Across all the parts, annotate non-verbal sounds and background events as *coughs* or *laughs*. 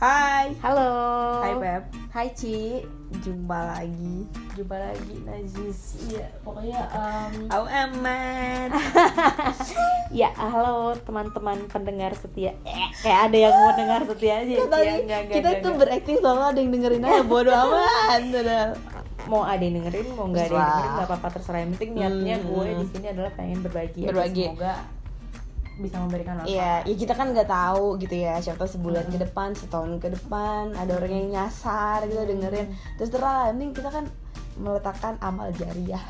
Hai. Halo. Hai Pep. Hai Ci. Jumpa lagi. Jumpa lagi Najis. Iya, pokoknya um, Aku aman. ya halo teman-teman pendengar setia. Eh, kayak ada yang mau dengar setia aja. Kita, Ci. Ya, enggak, enggak, kita enggak, tuh berakting selalu ada yang dengerin aja bodo amat. *laughs* Mau ada yang dengerin, mau nggak ada yang dengerin nggak apa-apa terserah. Yang penting niatnya Hmm. gue di sini adalah pengen berbagi. Berbagi. Semoga bisa memberikan manfaat. Iya, ya kita kan nggak tahu gitu ya. Siapa sebulan ke depan, setahun ke depan ada orang yang nyasar gitu dengerin. Terus terang, penting kita kan meletakkan amal jariah.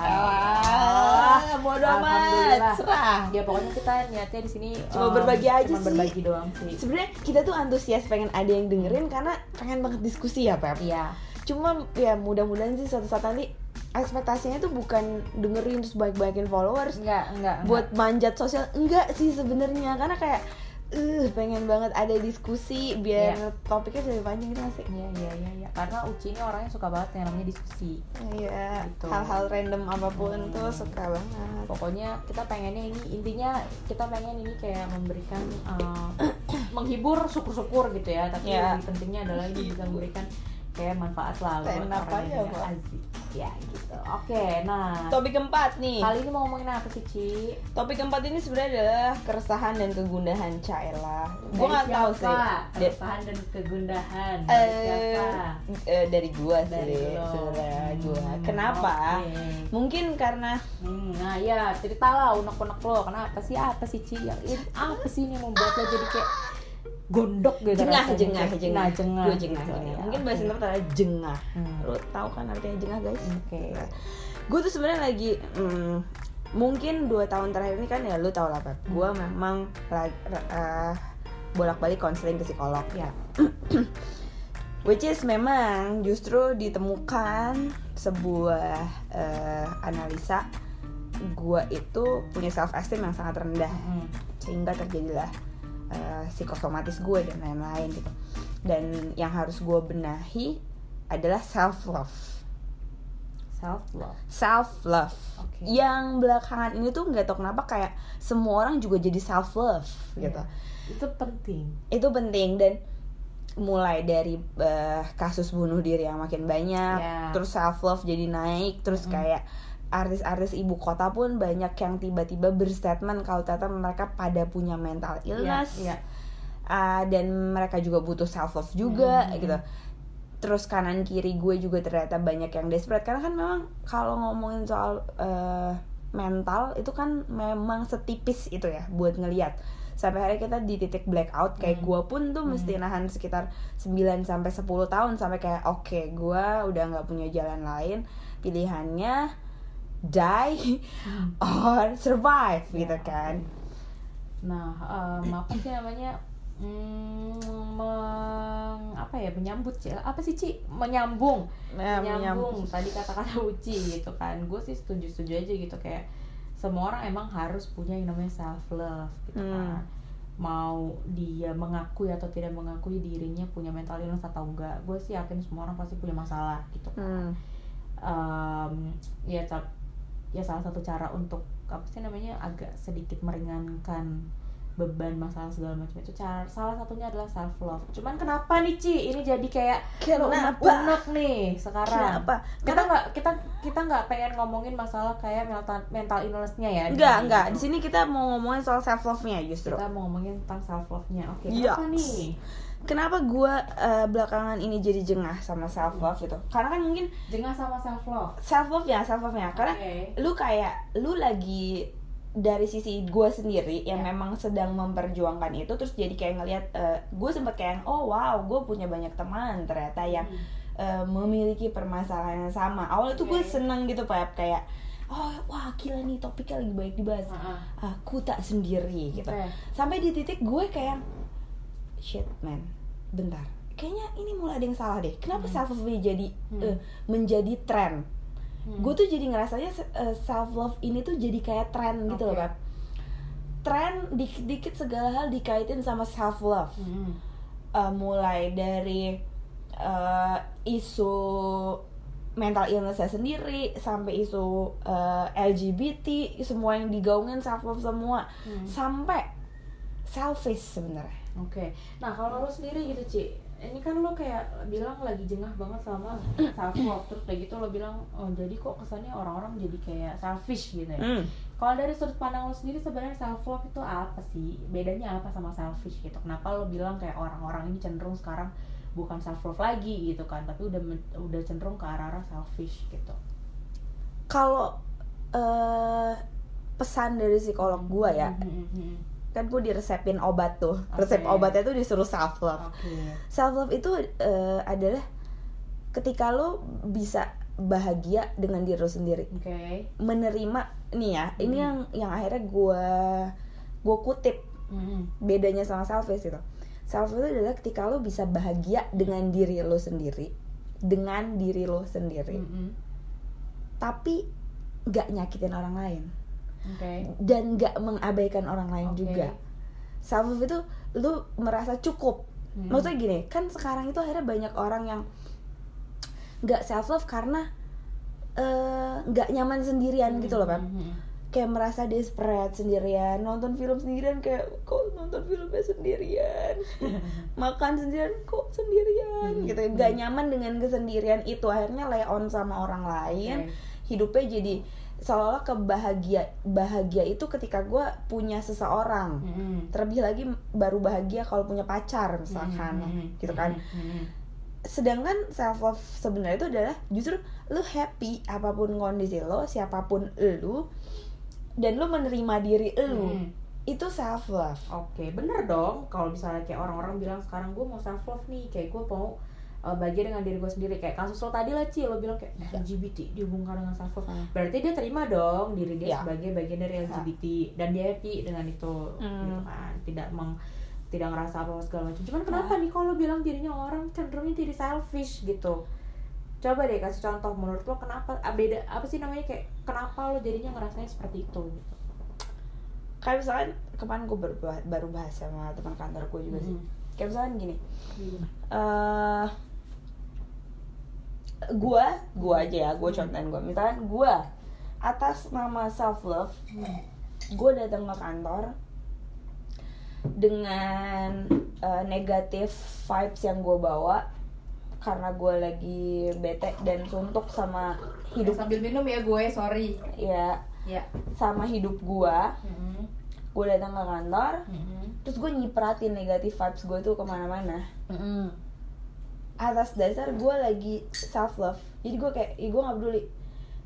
Ah, bodo amat. Serah. Ya pokoknya kita niatnya di sini Cuma um, berbagi aja cuma sih. berbagi doang sih. Sebenarnya kita tuh antusias pengen ada yang dengerin karena pengen banget diskusi ya Pep. Iya. Cuma ya mudah-mudahan sih suatu saat nanti ekspektasinya tuh bukan dengerin terus baik-baikin followers Enggak, enggak, enggak. buat manjat sosial enggak sih sebenarnya karena kayak eh pengen banget ada diskusi biar Iya. topiknya lebih panjang gitu sih Iya iya iya iya. Karena Uci ini orangnya suka banget yang namanya diskusi. iya Gitu. hal-hal random apa pun Hmm. tuh suka banget Pokoknya kita pengennya ini intinya kita pengen ini kayak memberikan uh, *coughs* menghibur syukur-syukur gitu ya. Tapi Iya. lebih pentingnya adalah ini bisa memberikan kayak manfaat lah buat Stand up orang aja, asik. Ya gitu. Oke, nah topik keempat nih kali ini mau ngomongin apa sih Ci? topik keempat ini sebenarnya adalah keresahan dan kegundahan Caela gue nggak tahu siapa? sih Keresahan dan kegundahan. Dari eh siapa? eh, dari gua Dari sih sebenarnya gua Hmm, kenapa oke. mungkin karena Hmm, nah ya ceritalah unek-unek lo kenapa sih apa sih Ci ini apa sih ini membuat lo jadi kayak gondok gitu jengah rasanya, jengah nah, jengah. gue jengah, gitu, jengah. ya, mungkin bahasa Indonesia adalah jengah. Hmm. lo tahu kan artinya jengah guys? Oke. gue tuh sebenarnya lagi hmm, mungkin dua tahun terakhir ini kan ya lu tau lah Pep gue Hmm. memang lagi bolak balik konseling ke psikolog. Ya *clears throat* which is memang justru ditemukan sebuah eh, analisa gue itu punya self esteem yang sangat rendah. Hmm. sehingga terjadilah uh, psikosomatis gue dan lain-lain gitu. Dan yang harus gue benahi adalah self love self love self love Oke. yang belakangan ini tuh nggak tau kenapa kayak semua orang juga jadi self love gitu. Itu penting. Itu penting dan mulai dari uh, kasus bunuh diri yang makin banyak Ya. terus self love jadi naik terus Mm-mm. kayak artis-artis ibu kota pun banyak yang tiba-tiba berstatement kalau ternyata mereka pada punya mental illness Iya, iya. Uh, dan mereka juga butuh self love juga Hmm. gitu terus kanan kiri gue juga ternyata banyak yang desperate karena kan memang kalau ngomongin soal uh, mental itu kan memang setipis itu ya buat ngelihat sampai hari kita di titik blackout kayak Hmm. gue pun tuh mesti nahan sekitar 9 sampai 10 tahun sampai kayak oke gue udah nggak punya jalan lain pilihannya die or survive gitu Ya, kan. Nah em, apa sih namanya? Hmm, meng, apa ya? Menyambut sih. Apa sih Ci? Menyambung. Nah, menyambung. tadi kata-kata Uci gitu kan. Gue sih setuju setuju aja gitu. Kayak semua orang emang harus punya yang namanya self love gitu Hmm. kan. Mau dia mengakui atau tidak mengakui dirinya punya mental illness atau enggak gue sih yakin semua orang pasti punya masalah gitu kan. Hmm. Em, ya cap- ya salah satu cara untuk apa sih namanya agak sedikit meringankan beban masalah segala macam itu cara salah satunya adalah self love cuman kenapa nih Ci ini jadi kayak Kenapa? unek-unek nih sekarang Kenapa? kita nggak kita kita nggak pengen ngomongin masalah kayak mental mental illnessnya ya Enggak, enggak. Di sini kita mau ngomongin soal self love-nya justru. kita mau ngomongin tentang self love nya oke Yes. kenapa nih Kenapa gue belakangan ini jadi jengah sama self love gitu? Karena kan mungkin jengah sama self love self love ya, self love-nya. Karena Oke. lu kayak lu lagi dari sisi gue sendiri yang Ya. memang sedang memperjuangkan itu terus jadi kayak ngelihat gue sempet kayak oh wow gue punya banyak teman ternyata yang Hmm. eh, memiliki permasalahan yang sama awalnya tuh gue Oke. seneng gitu Pep kayak oh wah gila nih topiknya lagi baik dibahas Ah, ah. aku tak sendiri gitu Oke. sampai di titik gue kayak shit man bentar kayaknya ini mulai ada yang salah deh kenapa Hmm. self love jadi Hmm. eh, menjadi tren Hmm. gue tuh jadi ngerasanya self love ini tuh jadi kayak tren gitu loh. Pep tren dikit-dikit segala hal dikaitin sama self love Hmm. uh, mulai dari uh, isu mental illness sendiri sampai isu uh, LGBT semua yang digaungin self love semua Hmm. sampai selfish sebenarnya Oke, nah kalau lo sendiri gitu Ci, ini kan lo kayak bilang lagi jengah banget sama *clears throat* self love terus kayak gitu lo bilang oh jadi kok kesannya orang-orang jadi kayak selfish gitu ya. Hmm. Kalau dari sudut pandang lo sendiri sebenarnya self love itu apa sih? Bedanya apa sama selfish gitu? Kenapa lo bilang kayak orang-orang ini cenderung sekarang bukan self love lagi gitu kan, tapi udah udah cenderung ke arah-arah selfish gitu. Kalau eh, pesan dari psikolog gua ya, Hmm, hmm, hmm. Kan gue diresepin obat tuh. Oke. Resep obatnya tuh disuruh self love. Oke. Self love itu eh, adalah ketika lo bisa bahagia dengan diri lo sendiri. Oke. Menerima nih ya, ini Hmm. yang yang akhirnya gua gue kutip Hmm, bedanya sama selfish gitu. Self love itu adalah ketika lo bisa bahagia dengan diri lo sendiri, dengan diri lo sendiri, hmm, hmm. tapi nggak nyakitin orang lain Oke. dan nggak mengabaikan orang lain Oke. juga. Self love itu lo merasa cukup. Hmm. Maksudnya gini, kan sekarang itu akhirnya banyak orang yang nggak self love karena eh, nggak nyaman sendirian gitu loh. Hmm, hmm, hmm. kayak merasa desperate sendirian nonton film sendirian kayak kok nonton filmnya sendirian *laughs* makan sendirian kok sendirian Hmm, gitu nggak nyaman dengan kesendirian itu akhirnya lay on sama orang lain Oke. hidupnya jadi seolah-olah kebahagia bahagia itu ketika gue punya seseorang Hmm, hmm. terlebih lagi baru bahagia kalau punya pacar misalkan Hmm, hmm, gitu kan hmm, hmm. sedangkan self love sebenarnya itu adalah justru lu happy apa pun kondisi lo siapa pun lu dan lu menerima diri lu Hmm. itu self love Oke, bener dong. Kalau misalnya kayak orang-orang bilang sekarang gue mau self love nih, kayak gue mau uh, bahagia dengan diri gue sendiri. Kayak kasus lo tadi lah Ci, lo bilang kayak LGBT dihubungkan dengan self love. Hmm. Berarti dia terima dong diri dia Ya. sebagai bagian dari LGBT dan dia happy dengan itu, Hmm. gitu kan. Tidak meng tidak ngerasa apa segala macam. Cuman kenapa nih kalau lo bilang dirinya orang cenderungnya jadi selfish gitu? Coba deh kasih contoh menurut lo kenapa ah, beda apa sih namanya kayak kenapa lo jadinya ngerasanya seperti itu gitu. kayak misalkan kemarin gue baru, baru bahas sama teman kantor gue juga sih Mm. kayak misalkan gini eh gue gue aja ya gue contohin gue misalkan gue atas nama self love gue datang ke kantor dengan eh, negatif vibes yang gue bawa karena gue lagi bete dan suntuk sama hidup sambil minum ya gue sorry ya ya sama hidup gue Mm-mm. gue datang ke kantor Mm-mm. terus gue nyipratin negatif vibes gue tuh ke mana-mana Mm-mm. Atas dasar gue lagi self love jadi gue kayak ih gue nggak peduli.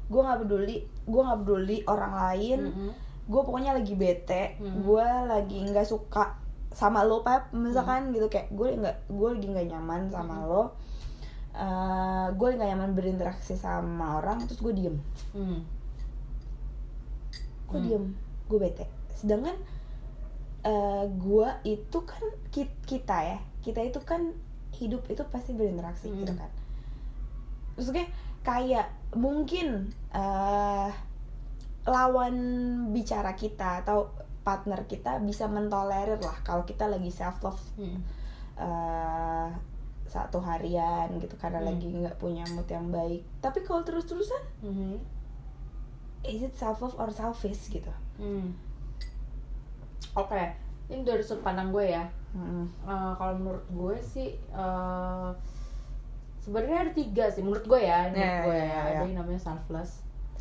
Gue nggak peduli. Gue nggak peduli orang lain. Mm-mm. gue pokoknya lagi bete. Hmm. gue lagi nggak suka sama lo pep. Misalkan gitu kayak gue nggak gue lagi nggak nyaman sama lo. Eh, gue nggak nyaman berinteraksi sama orang terus gue diem. Mm. gue Hmm. diem. Gue bete. Sedangkan eh gue itu kan ki- kita ya. Kita itu kan hidup itu pasti berinteraksi Hmm. gitu kan maksudnya kayak mungkin eh lawan bicara kita atau partner kita bisa mentolerir lah kalau kita lagi self love Mm. eh satu harian gitu karena Hmm. lagi nggak punya mood yang baik tapi kalau terus terusan Mhm. is it self love or selfish gitu Mm. Oke, ini dari sudut pandang gue ya. Mm. Eh, kalau menurut gue sih eh, sebenarnya ada tiga sih menurut gue ya. Menurut Ya, gue ya, ya, ya. ada yang namanya selfless,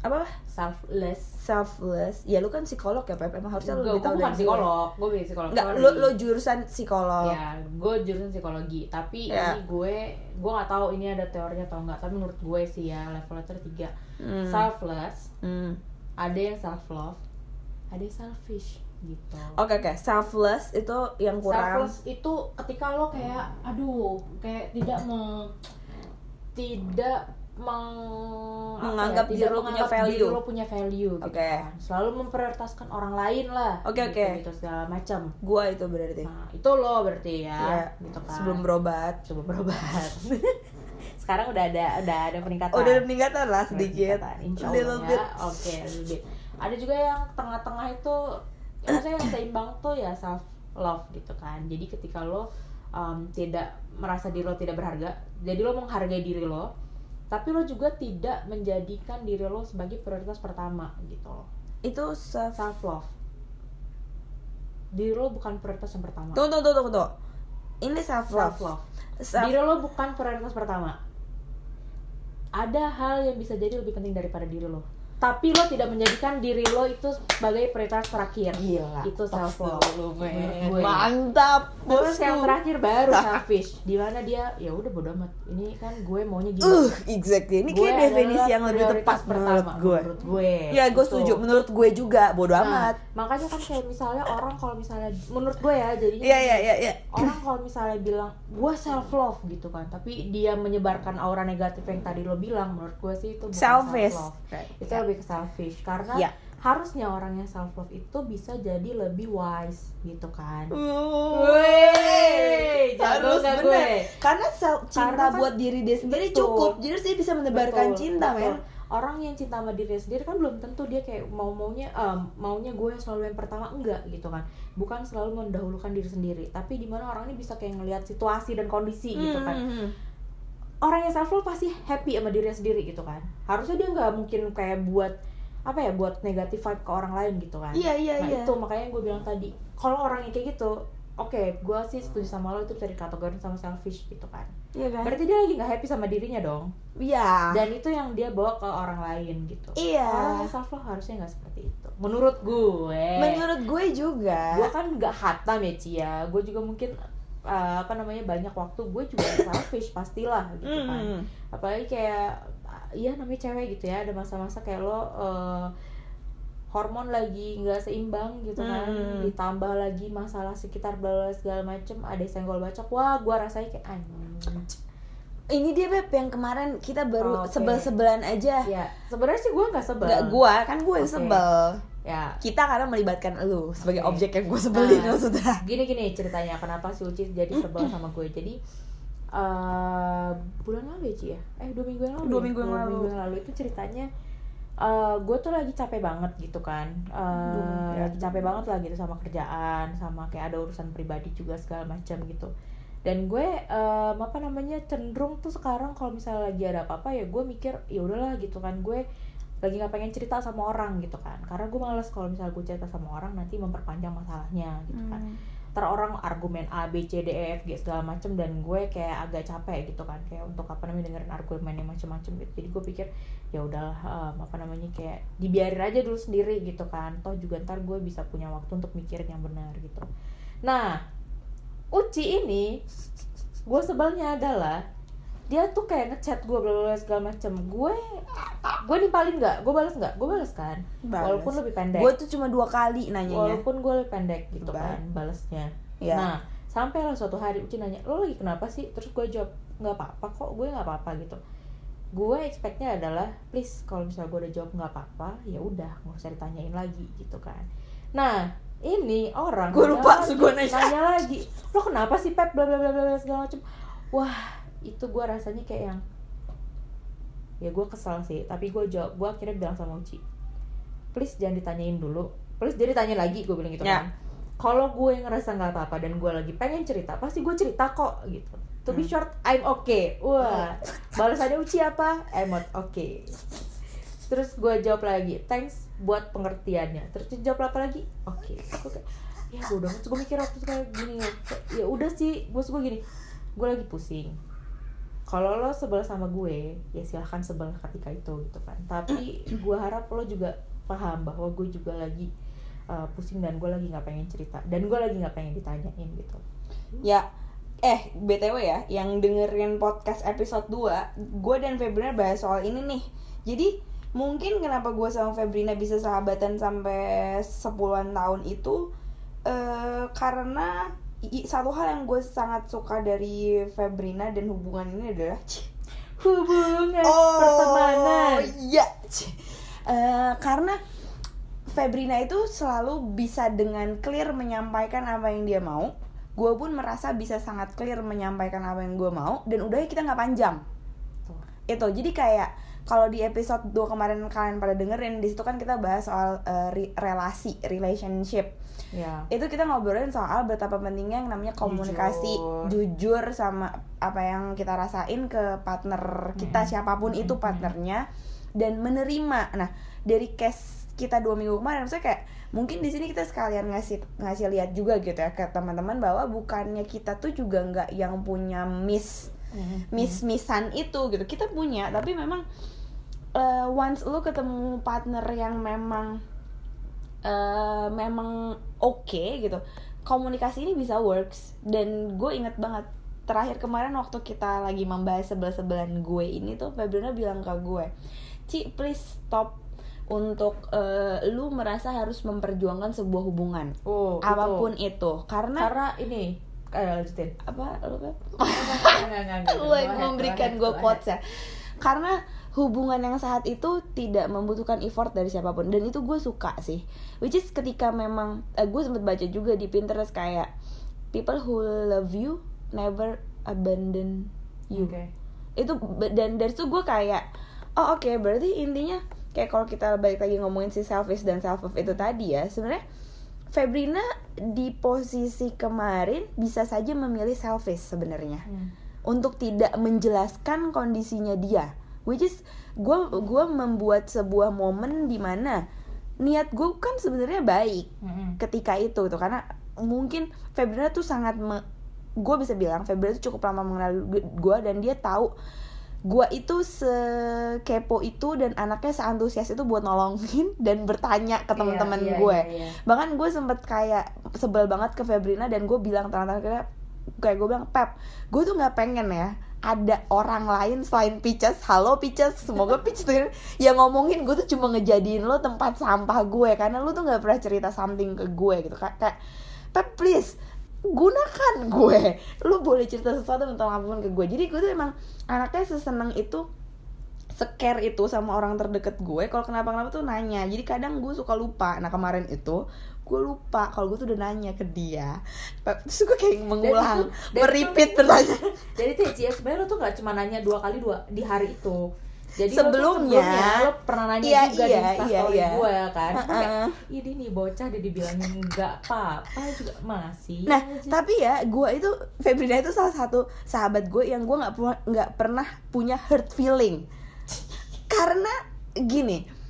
apa selfless. selfless ya lu kan psikolog ya Pep emang harusnya lu lebih tahu bukan psikolog, gue bukan psikolog. Nggak, lu lu jurusan psikolog Ya, gue jurusan psikologi. Tapi Ya. ini gue, gue nggak tahu ini ada teorinya atau enggak. Tapi menurut gue sih ya levelnya tuh ada tiga. Hmm. Selfless, Hmm. ada yang self love, ada yang selfish gitu. oke oke selfless itu yang kurang Selfless itu ketika lo kayak aduh kayak tidak meng tidak meng apa Menganggap ya, diri lo punya diri value. lo punya value gitu Oke. kan. Selalu memprioritaskan orang lain lah. Oke, gitu, oke. Gitu segala macam. gua itu berarti Nah, itu lo berarti ya, ya gitu kan. sebelum berobat sebelum berobat. *laughs* Sekarang udah ada udah ada peningkatan. udah ada peningkatan lah sedikit Peningkatan, Insya little Allah bit ya. Oke, bit. Ada juga yang tengah-tengah itu, ya maksudnya yang seimbang tuh ya self love gitu kan. Jadi ketika lo um, tidak merasa diri lo tidak berharga, jadi lo menghargai diri lo, tapi lo juga tidak menjadikan diri lo sebagai prioritas pertama gitu loh. itu self Self love. diri lo bukan prioritas yang pertama tunggu tunggu tunggu tunggu ini self love self love diri lo bukan prioritas pertama ada hal yang bisa jadi lebih penting daripada diri lo tapi lo tidak menjadikan diri lo itu sebagai prioritas terakhir Gila. itu self love. Gue. Mantap, terus yang terakhir baru selfish di mana dia ya udah bodo amat ini kan gue maunya gini Uh, exactly. Ini Gue kayak definisi yang lebih tepat menurut pertama, gue. menurut gue Ya, gue Gitu. setuju. Menurut gue juga, bodo Nah, amat. makanya kan kayak misalnya orang kalau misalnya menurut gue ya jadi Iya, iya, iya, iya. orang kalau misalnya bilang gue self love gitu kan tapi dia menyebarkan aura negatif yang tadi lo bilang menurut gue sih itu bukan Selfish. self love Right. itu lebih ke selfish karena Iya. harusnya orang yang self love itu bisa jadi lebih wise gitu kan jago harus bener. gue? Karena sel- cinta Karena kan- buat diri dia sendiri Betul. cukup. Jadi sih bisa menebarkan Betul, cinta, betul. men. orang yang cinta sama dirinya sendiri kan belum tentu dia kayak mau maunya em, maunya gue yang selalu yang pertama enggak gitu kan bukan selalu mendahulukan diri sendiri tapi di mana orang ini bisa kayak ngelihat situasi dan kondisi gitu kan Hmm. Orang yang self love pasti happy sama dirinya sendiri gitu kan harusnya dia nggak mungkin kayak buat apa ya buat negatif vibe ke orang lain gitu kan Iya, iya, nah iya. itu makanya gue bilang tadi kalau orang yang kayak gitu oke gue sih setuju sama lo itu bisa dikategorin sama selfish gitu kan Iya kan? berarti dia lagi nggak happy sama dirinya dong Iya. dan itu yang dia bawa ke orang lain gitu Iya. orang yang self love harusnya nggak seperti itu menurut gue Menurut gue juga. gue kan nggak hatam ya Cia gue juga mungkin uh, apa namanya banyak waktu gue juga selfish pastilah gitu kan Hmm. apalagi kayak iya namanya cewek gitu ya ada masa-masa kayak lo uh, hormon lagi nggak seimbang gitu kan Hmm. ditambah lagi masalah sekitar bla segala macem ada senggol bacok wah gue rasanya kayak anjing Ini dia beb yang kemarin kita baru Oke. sebel-sebelan aja. ya sebenarnya sih gue nggak sebel Enggak gua, kan gue yang Oke. sebel. Ya Kita karena melibatkan lu sebagai Oke. objek yang gue sebelin Nah. maksudnya. gini gini ceritanya kenapa si Uci jadi sebel sama gue jadi eh bulan lalu ya Ci ya eh dua minggu yang lalu Dua ya? minggu yang lalu. minggu yang lalu itu ceritanya eh gue tuh lagi capek banget gitu kan Eh, Aduh, ya. lagi capek banget lah gitu sama kerjaan sama kayak ada urusan pribadi juga segala macam gitu dan gue em, apa namanya cenderung tuh sekarang kalau misalnya lagi ada apa-apa ya gue mikir ya udahlah gitu kan gue lagi nggak pengen cerita sama orang gitu kan. Karena gue males kalau misalnya gue cerita sama orang nanti memperpanjang masalahnya gitu kan. Hmm. ntar orang argumen A B C D E F G segala macem dan gue kayak agak capek gitu kan. Kayak untuk apa namanya dengerin argumen yang macem-macem gitu. Jadi gue pikir ya udahlah em, apa namanya kayak dibiarin aja dulu sendiri gitu kan. Toh juga ntar gue bisa punya waktu untuk mikirin yang benar gitu. Nah Uci ini gue sebelnya adalah dia tuh kayak ngechat gue bla segala macem. Gue gue nimpalin nggak gue balas nggak? Gue balas kan? Balas. walaupun lebih pendek. Gue tuh cuma dua kali nanyanya. walaupun gue lebih pendek gitu kan balasnya Ya. nah sampai lah suatu hari Uci nanya lo lagi kenapa sih? Terus gue jawab nggak apa-apa kok gue nggak apa-apa gitu. Gue expectnya adalah please kalau misalnya gue udah jawab nggak apa-apa ya udah nggak usah ditanyain lagi gitu kan. Nah ini orang Gua nanya lupa, lagi, nanya. nanya lagi lo kenapa sih pep? Bla bla bla bla bla segala macem. Wah itu gue rasanya kayak yang ya gue kesel sih tapi gue jawab gue akhirnya bilang sama Uci please jangan ditanyain dulu please jadi tanya lagi gue bilang gitu Ya. kan. Kalau gue ngerasa nggak apa-apa dan gue lagi pengen cerita pasti gue cerita kok gitu. To be Hmm. short I'm okay. Wah balasannya Uci apa? I'm not okay. Terus gue jawab lagi thanks buat pengertiannya. Terus jawab apa lagi? Oke kayak, ya bodoh amat gue mikir waktu itu kayak gini ya udah sih. Bos gue gini gue lagi pusing kalau lo sebel sama gue ya silahkan sebel ketika itu gitu kan tapi gue harap lo juga paham bahwa gue juga lagi uh, pusing dan gue lagi nggak pengen cerita dan gue lagi nggak pengen ditanyain gitu Ya, eh BTW ya, yang dengerin podcast episode 2, gue dan Febrina bahas soal ini nih. Jadi, mungkin kenapa gue sama Febrina bisa sahabatan sampai 10-an tahun itu eh karena satu hal yang gue sangat suka dari Febrina dan hubungan ini adalah *laughs* hubungan pertemanan. iya. Eh, karena Febrina itu selalu bisa dengan clear menyampaikan apa yang dia mau. Gue pun merasa bisa sangat clear menyampaikan apa yang gue mau dan udah kita nggak panjang. Tuh. itu jadi kayak kalau di episode 2 kemarin kalian pada dengerin di situ kan kita bahas soal eh, re- relasi relationship ya itu kita ngobrolin soal betapa pentingnya yang namanya komunikasi Jujur. jujur, sama apa yang kita rasain ke partner kita Mm-mm. siapa pun itu Mm-mm. partnernya dan menerima nah dari case kita dua minggu kemarin maksudnya kayak mungkin di sini kita sekalian ngasih ngasih lihat juga gitu ya ke teman-teman bahwa bukannya kita tuh juga nggak yang punya miss miss missan itu gitu kita punya tapi memang uh, once lu ketemu partner yang memang uh, memang oke okay, gitu. Komunikasi ini bisa works. Dan gue inget banget terakhir kemarin waktu kita lagi membahas sebelah sebelahan gue ini tuh Febrina bilang ke gue Ci please stop untuk uh, lu merasa harus memperjuangkan sebuah hubungan. Oh, apa pun itu, itu. karena karena ini eh, lanjutin. Apa lu kan *laughs* memberikan gue quotes ya karena hubungan yang saat itu tidak membutuhkan effort dari siapa pun dan itu gue suka sih which is ketika memang uh, gue sempat baca juga di Pinterest kayak people who love you never abandon you okay. itu dan dari itu gue kayak oh oke okay, berarti intinya kayak kalau kita balik lagi ngomongin si selfish dan self love itu tadi ya sebenarnya Febrina di posisi kemarin bisa saja memilih selfish sebenarnya hmm. untuk tidak menjelaskan kondisinya dia which is gue gue membuat sebuah momen di mana niat gue kan sebenarnya baik hmm. ketika itu tuh karena mungkin Febrina tuh sangat gue bisa bilang Februari itu cukup lama mengenal gue dan dia tahu gue itu sekepo itu dan anaknya seantusias itu buat nolongin *laughs* dan bertanya ke teman-teman yeah, yeah, gue yeah, yeah. bahkan gue sempet kayak sebel banget ke Febrina dan gue bilang kayak kayak gue bilang Pep gue tuh nggak pengen ya ada orang lain selain Peaches. Halo Peaches. Semoga Peaches tuh yang ngomongin gue tuh cuma ngejadiin lo tempat sampah gue. Karena lo tuh nggak pernah cerita something ke gue gitu. Kayak Pep please gunakan gue. Lu boleh cerita sesuatu tentang apa pun ke gue. Jadi gue tuh emang anaknya seseneng itu scare itu sama orang terdekat gue. Kalau kenapa kenapa tuh nanya. Jadi kadang gue suka lupa. Nah kemarin itu gue lupa kalau gue tuh udah nanya ke dia terus gue kayak mengulang meripit pertanyaan *laughs* jadi tuh ya sebenarnya lu tuh gak cuma nanya dua kali dua di hari itu jadi sebelumnya, lo, sebelumnya lo pernah nanya iya, juga iya, di instastory iya, iya. gue kan uh -uh. ini nih bocah dia dibilangin enggak apa-apa juga masih nah aja. tapi ya gue itu Febrina itu salah satu sahabat gue yang gue nggak nggak pernah punya hurt feeling *laughs* karena gini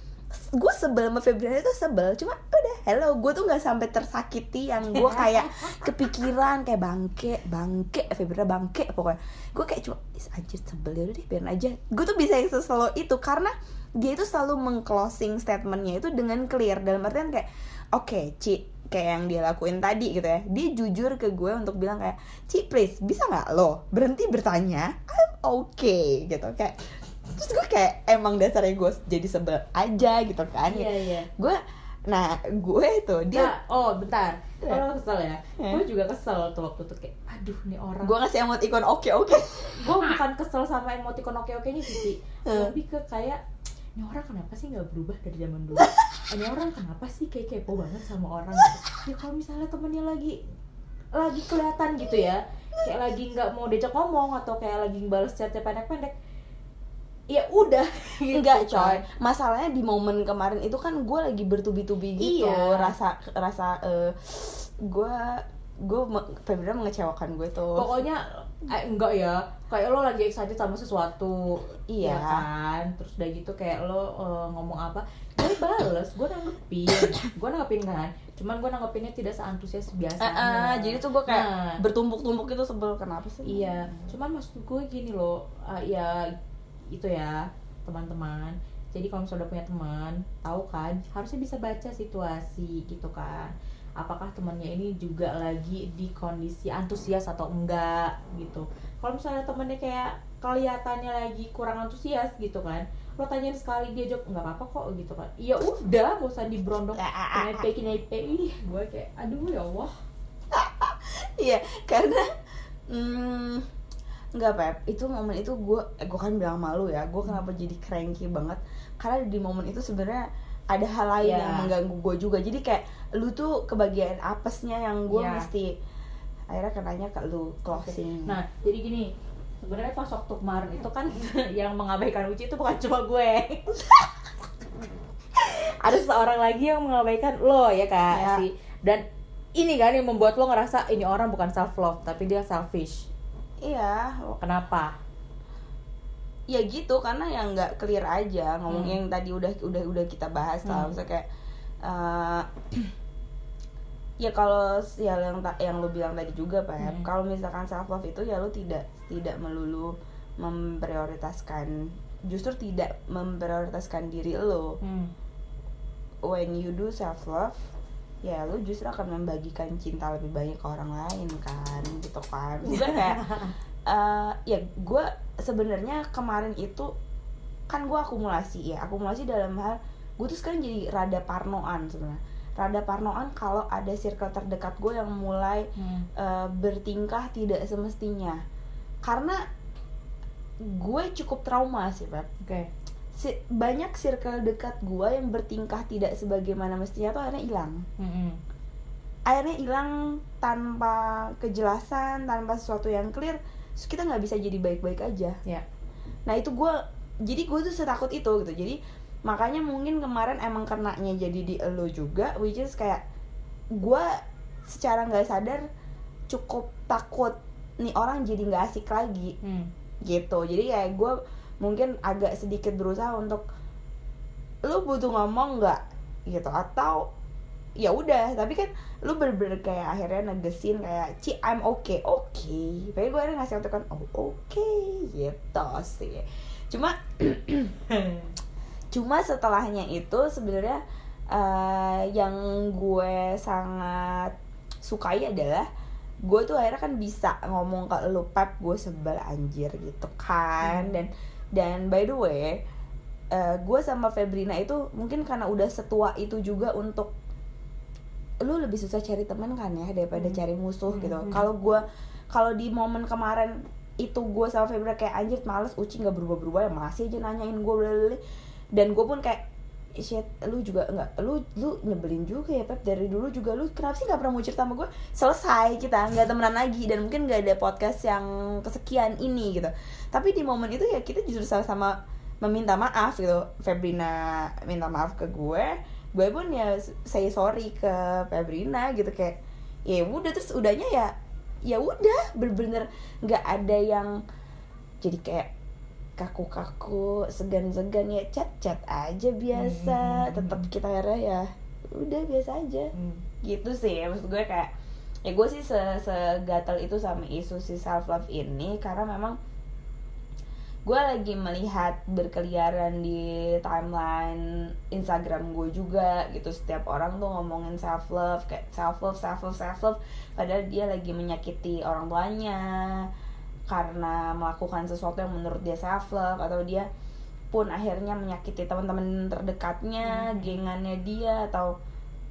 gue sebel sama Febriana itu sebel cuma udah hello gue tuh nggak sampai tersakiti yang gue *laughs* kayak kepikiran kayak bangke bangke Febriana bangke pokoknya. Gue kayak cuma anjir sebel ya udah deh biarin aja. Gue tuh bisa yang selalu itu karena dia itu selalu mengclosing statementnya itu dengan clear dalam artian kayak oke okay, Ci kayak yang dia lakuin tadi gitu ya. Dia jujur ke gue untuk bilang kayak Ci please bisa nggak lo berhenti bertanya? I'm okay gitu. Kayak terus gue kayak emang dasarnya gue jadi sebel aja gitu kan. Iya iya. Gue nah gue itu dia nah, oh bentar. Kalau yeah. kesel ya? Yeah. gue juga kesel tuh waktu itu kayak aduh nih orang. Gue ngasih emoticon oke oke. Gue bukan kesel sama emoticon oke oke nya sih lebih ke kayak ini orang kenapa sih nggak berubah dari zaman dulu? *laughs* Ini orang kenapa sih kayak kepo banget sama orang gitu? ya kalau misalnya temennya lagi lagi kelihatan gitu ya kayak lagi nggak mau diajak ngomong atau kayak lagi balas chat pendek-pendek ya udah *laughs* gitu enggak coy. Masalahnya di momen kemarin itu kan gue lagi bertubi-tubi gitu. Iya. rasa rasa uh, gue gue Febra mengecewakan gue tuh. Pokoknya eh, enggak ya. Kayak lo lagi excited sama sesuatu. Iya. Ya kan? Terus udah gitu kayak lo uh, ngomong apa. Gue bales gue nanggepin. *laughs* Gue nanggepin kan? Cuman gue nanggepinnya tidak seantusias biasa uh, uh, jadi tuh gue kayak nah, bertumpuk-tumpuk itu sebel. Kenapa sih? Iya. Cuman maksud gue gini loh uh, ya itu ya teman-teman. Jadi kalau misalnya udah punya teman tahu kan harusnya bisa baca situasi gitu kan. Apakah temannya ini juga lagi di kondisi antusias atau enggak gitu. Kalau misalnya temennya kayak kelihatannya lagi kurang antusias gitu kan lo tanyain sekali dia jawab nggak apa-apa kok gitu kan. Iya udah gak usah diberondong *laughs* kinepe kinepe ih gue kayak aduh ya allah. *laughs* Iya karena hmm, Enggak Pep, itu momen itu gue eh, gue kan bilang malu ya, gue kenapa jadi cranky banget karena di momen itu sebenarnya ada hal lain yeah. yang mengganggu gue juga. Jadi kayak lu tuh kebagian apesnya yang gue yeah. mesti akhirnya kenanya ke lu closing. Nah, jadi gini, sebenarnya pas waktu kemarin itu kan *laughs* yang mengabaikan Uci itu bukan cuma gue. *laughs* ada seorang lagi yang mengabaikan lo ya kak yeah. si dan ini kan yang membuat lo ngerasa ini orang bukan self love tapi dia selfish Iya. Kenapa? ya gitu karena yang nggak clear aja ngomong Hmm. yang tadi udah udah udah kita bahas lah Hmm. maksudnya kayak eh, *clears throat* ya kalau ya yang yang lu bilang tadi juga pak Hmm. kalau misalkan self love itu ya lu tidak tidak melulu memprioritaskan justru tidak memprioritaskan diri lo Hmm. when you do self love ya lu justru akan membagikan cinta lebih banyak ke orang lain kan gitu kan juga kayak *laughs* eh, ya gue sebenarnya kemarin itu kan gue akumulasi ya akumulasi dalam hal gue tuh sekarang jadi rada parnoan sebenarnya rada parnoan kalau ada circle terdekat gue yang mulai Hmm. eh, bertingkah tidak semestinya karena gue cukup trauma sih Pep Oke. Si- banyak circle dekat gue yang bertingkah tidak sebagaimana mestinya tuh akhirnya hilang Hmm. akhirnya hilang tanpa kejelasan tanpa sesuatu yang clear terus kita nggak bisa jadi baik-baik aja Ya. nah itu gue jadi gue tuh setakut itu gitu jadi makanya mungkin kemarin emang kenanya jadi di elo juga which is kayak gue secara nggak sadar cukup takut nih orang jadi nggak asik lagi Hmm. gitu jadi kayak gue mungkin agak sedikit berusaha untuk lu butuh ngomong nggak gitu atau ya udah. Tapi kan lu bener-bener kayak akhirnya negesin kayak ci I'm okay. Oke tapi gue akhirnya ngasih kan oh oke gitu sih. Cuma *clears throat* cuma setelahnya itu sebenarnya eh, yang gue sangat sukai adalah gue tuh akhirnya kan bisa ngomong ke lu pep gue sebel anjir gitu kan. Hmm. dan dan by the way eh, gue sama Febrina itu mungkin karena udah setua itu juga untuk lu lebih susah cari teman kan ya daripada Hmm. cari musuh Hmm, gitu hmm. kalau gue kalau di momen kemarin itu gue sama Febrina kayak anjir males Uci nggak berubah-berubah ya masih aja nanyain gue dan gue pun kayak shit lu juga nggak lu lu nyebelin juga ya Pep. Dari dulu juga lu kenapa sih nggak pernah mau cerita sama gue selesai kita nggak temenan lagi. Dan mungkin nggak ada podcast yang kesekian ini gitu. Tapi di momen itu ya kita justru sama-sama meminta maaf gitu. Febrina minta maaf ke gue. Gue pun ya say sorry ke Febrina gitu. Kayak ya udah terus udahnya ya ya udah. Bener-bener nggak ada yang jadi kayak kaku-kaku segan-segan ya chat-chat aja biasa. Hmm. tetap kita akhirnya ya udah biasa aja. Hmm. gitu sih maksud gue kayak ya gue sih se segatel itu sama isu si self love ini karena memang gue lagi melihat berkeliaran di timeline Instagram gue juga gitu. Setiap orang tuh ngomongin self love kayak self love self love self love padahal dia lagi menyakiti orang tuanya karena melakukan sesuatu yang menurut dia self love atau dia pun akhirnya menyakiti teman-teman terdekatnya, Hmm. gengannya dia atau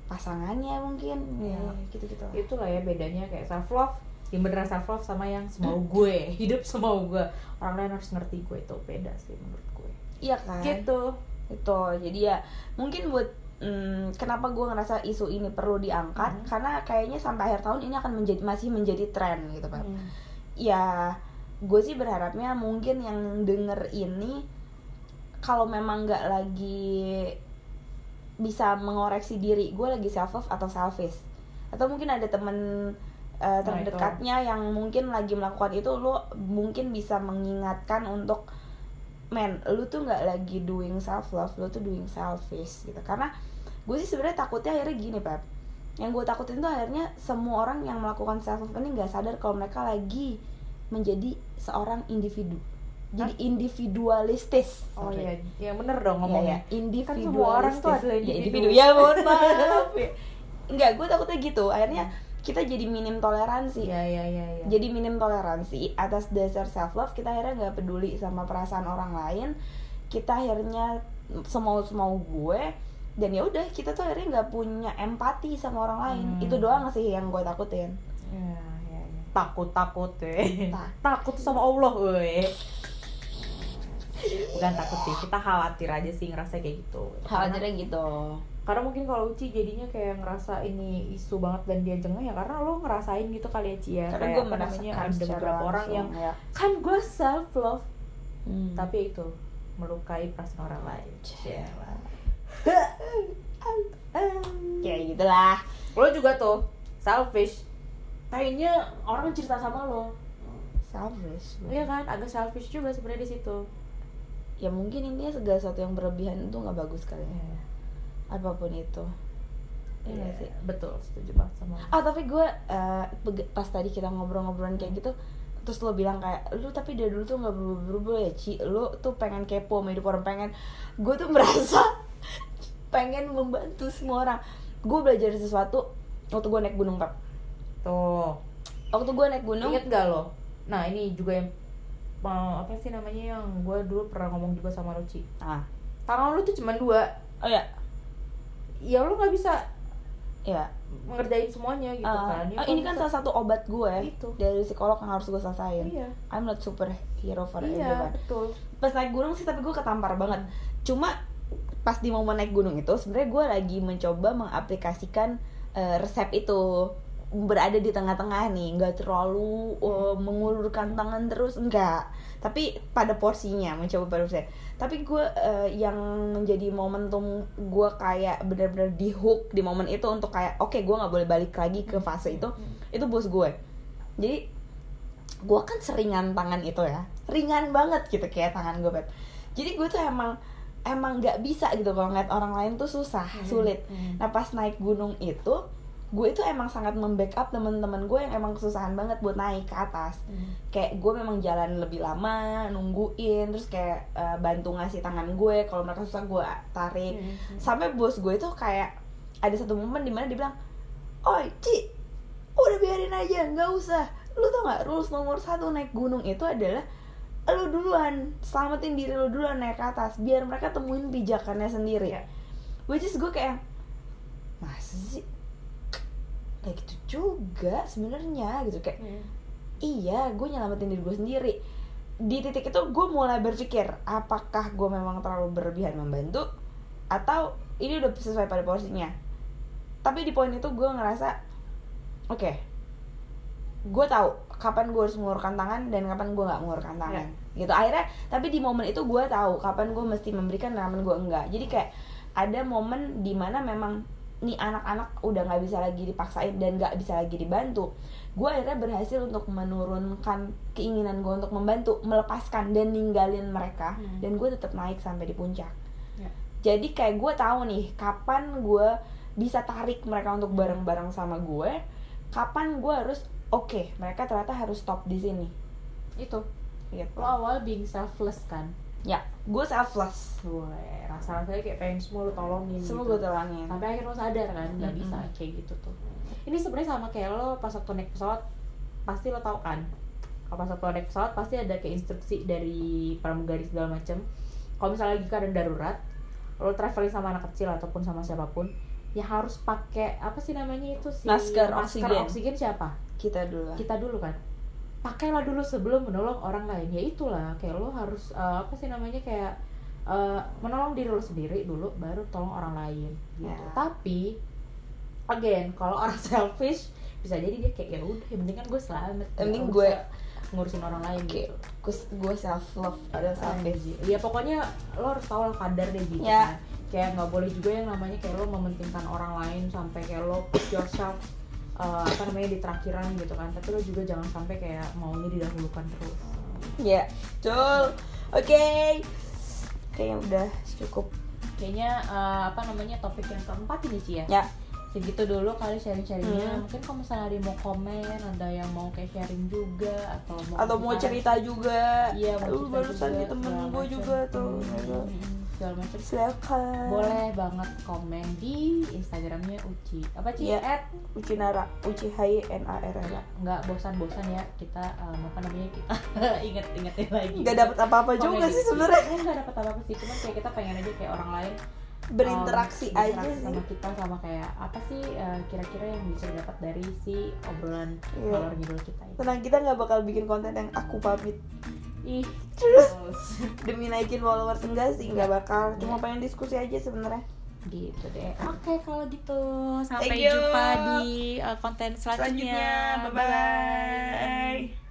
pasangannya mungkin Iya. ya gitu-gitu. itulah ya bedanya kayak self love yang beneran self love sama yang semau gue *laughs* hidup semau gue orang lain harus ngerti gue itu beda sih menurut gue Iya kan? gitu itu jadi ya mungkin buat mm, kenapa gue ngerasa isu ini perlu diangkat Hmm. karena kayaknya sampai akhir tahun ini akan menjadi masih menjadi tren gitu pak Hmm. Ya gue sih berharapnya mungkin yang denger ini kalau memang nggak lagi bisa mengoreksi diri gue lagi self love atau selfish. Atau mungkin ada temen uh, itu. terdekatnya yang mungkin lagi melakukan itu lo mungkin bisa mengingatkan untuk men lu tuh nggak lagi doing self love lu tuh doing selfish gitu. Karena gue sih sebenarnya takutnya akhirnya gini pep yang gue takutin tuh akhirnya semua orang yang melakukan self love ini nggak sadar kalau mereka lagi menjadi seorang individu. Jadi Hah? individualistis. Oh iya yang bener dong Iya, ngomongnya. iya, individualistis Kan semua orang tuh adalah Ya, individu. ya mohon *laughs* maaf. Ya. enggak gue takutnya gitu. Akhirnya kita jadi minim toleransi. Iya iya iya iya. Jadi minim toleransi atas dasar self love kita akhirnya nggak peduli sama perasaan orang lain. Kita akhirnya semau semau gue dan ya udah kita tuh akhirnya nggak punya empati sama orang lain Hmm. itu doang sih yang gue takutin Iya, iya, iya. takut takut weh Tak. takut sama Allah weh bukan takut sih kita khawatir aja sih ngerasa kayak gitu khawatirnya gitu karena mungkin kalau Uci jadinya kayak ngerasa ini isu banget dan dia jengah ya karena lo ngerasain gitu kali ya Ci ya karena Kayak gue namanya ada beberapa orang yang ya. kan gue self love Hmm. tapi itu melukai perasaan orang lain Ya. Kayak gitulah. Lo juga tuh selfish. Kayaknya orang cerita sama lo. Selfish. Iya kan? Agak selfish juga sebenarnya di situ. Ya mungkin intinya segala sesuatu yang berlebihan itu nggak bagus kali ya. Iya. apa pun itu. Iya nggak sih? betul. Setuju banget sama ah tapi gue eh, beg- pas tadi kita ngobrol-ngobrolan kayak gitu terus lo bilang kayak lu tapi dari dulu tuh nggak berubah-berubah ya Ci. Lu tuh pengen kepo sama hidup orang pengen. Gue tuh merasa *laughs* pengen membantu semua orang. Gue belajar sesuatu waktu gue naik gunung pak. Tuh. Waktu gue naik gunung inget gak lo? Nah ini juga yang mau apa sih namanya yang gue dulu pernah ngomong juga sama Ruci ah. Tangan lu tuh cuma dua. Oh ya ya lu nggak bisa ya ngerjain semuanya gitu Ah, kan. Ya, kalau ini kan bisa- salah satu obat gue Itu. dari psikolog yang harus gue selesaiin. Iya. I'm not superhero for iya everyone. betul. Pas naik gunung sih tapi gue ketampar banget. Cuma pas di momen naik gunung itu sebenarnya gue lagi mencoba mengaplikasikan eh, resep itu. Berada di tengah-tengah nih nggak terlalu eh, mengulurkan tangan terus enggak tapi pada porsinya mencoba pada porsinya. Tapi gue eh, yang menjadi momentum gue kayak benar-benar di hook di momen itu untuk kayak oke gue nggak boleh balik lagi ke fase itu itu bos gue. Jadi gue kan seringan tangan itu ya. Ringan banget gitu kayak tangan gue Beb. jadi gue tuh emang emang nggak bisa gitu kalau ngeliat orang lain tuh susah Hmm. sulit Hmm. nah pas naik gunung itu gue itu emang sangat membackup teman-teman gue yang emang kesusahan banget buat naik ke atas Hmm. kayak gue memang jalan lebih lama nungguin terus kayak eh, bantu ngasih tangan gue kalau mereka susah gue tarik Hmm. sampai bos gue tuh kayak ada satu momen di mana dia bilang oi Ci udah biarin aja nggak usah lu tau nggak rules nomor satu naik gunung itu adalah lu duluan selamatin diri lu duluan naik ke atas biar mereka temuin pijakannya sendiri. Iya. which is gue kayak masa sih? Kayak gitu juga sebenarnya gitu. Kayak Hmm. iya gue nyelamatin diri gue sendiri. Di titik itu gue mulai berpikir apakah gue memang terlalu berlebihan membantu atau ini udah sesuai pada porsinya? Tapi di poin itu gue ngerasa oke gue tahu kapan gue harus mengulurkan tangan dan kapan gue nggak mengulurkan tangan. Gitu. Akhirnya tapi di momen itu gue tahu kapan gue mesti memberikan dan kapan gue enggak. Jadi kayak ada momen di mana memang nih anak-anak udah nggak bisa lagi dipaksain dan nggak bisa lagi dibantu. Gue akhirnya berhasil untuk menurunkan keinginan gue untuk membantu melepaskan dan ninggalin mereka Hmm. dan gue tetap naik sampai di puncak. Ya. jadi kayak gue tahu nih kapan gue bisa tarik mereka untuk bareng-bareng sama gue kapan gue harus oke mereka ternyata harus stop di sini. Itu. Gitu. Lo awal being selfless kan? Ya gue selfless. Gue rasa rasanya kayak pengen semua lo tolongin semua gitu. gue tolongin. Sampai akhirnya lo sadar kan nggak Mm-mm. bisa kayak gitu tuh. Ini sebenarnya sama kayak lo pas waktu naik pesawat pasti lo tau kan? Kalau pas waktu naik pesawat pasti ada kayak instruksi dari pramugari segala macem. Kalau misalnya lagi keadaan darurat lo traveling sama anak kecil ataupun sama siapa pun ya harus pakai apa sih namanya itu si Masker masker oksigen. oksigen siapa kita dulu kita dulu kan. Pakailah dulu sebelum menolong orang lain. Ya itulah kayak lo harus eh, apa sih namanya kayak eh, menolong diri lo sendiri dulu baru tolong orang lain. Gitu. Ya. tapi again kalau orang *laughs* selfish bisa jadi dia kayak ya udah yang penting kan gue selamat. Penting gue- ngurusin orang lain Oke, gitu. gue self love ada selfish ya pokoknya lo harus tahu lah kadar deh gitu Ya. kan. Kayak nggak boleh juga yang namanya kayak lo mementingkan orang lain sampai kayak lo put yourself uh, apa namanya di terakhiran gitu kan. Tapi lo juga jangan sampai kayak maunya didahulukan terus. Ya betul. Oke. Kayaknya udah cukup. Kayaknya uh, apa namanya topik yang keempat ini sih ya? Ya. Segitu dulu kali sharing-sharingnya. Hmm. mungkin kalau misalnya ada yang mau komen ada yang mau kayak sharing juga atau mau atau mau cerita. juga. Iya mau cerita barusan juga, nih temen gue juga tuh. Hmm, segala macam. Silakan. Boleh banget komen di instagramnya Uci. Apa sih Iya. at? Ucinara. Uci Hai N A R L nggak bosan-bosan ya. Kita um, apa namanya kita *laughs* inget ingetin lagi. Nggak dapat apa-apa juga Komen sih sebenarnya. Nggak dapat apa-apa sih. Cuman kayak kita pengen aja kayak orang lain *laughs* berinteraksi um, aja sih. sama kita sama kayak apa sih uh, kira-kira yang bisa didapat dari si obrolan ngalor ngidul kita itu tenang kita nggak bakal bikin konten yang aku pamit ih Terus? *laughs* demi naikin followers enggak sih nggak bakal. Cuma pengen diskusi aja sebenarnya. Gitu deh. Oke kalau gitu. Sampai jumpa di uh, konten selanjutnya, selanjutnya. Bye bye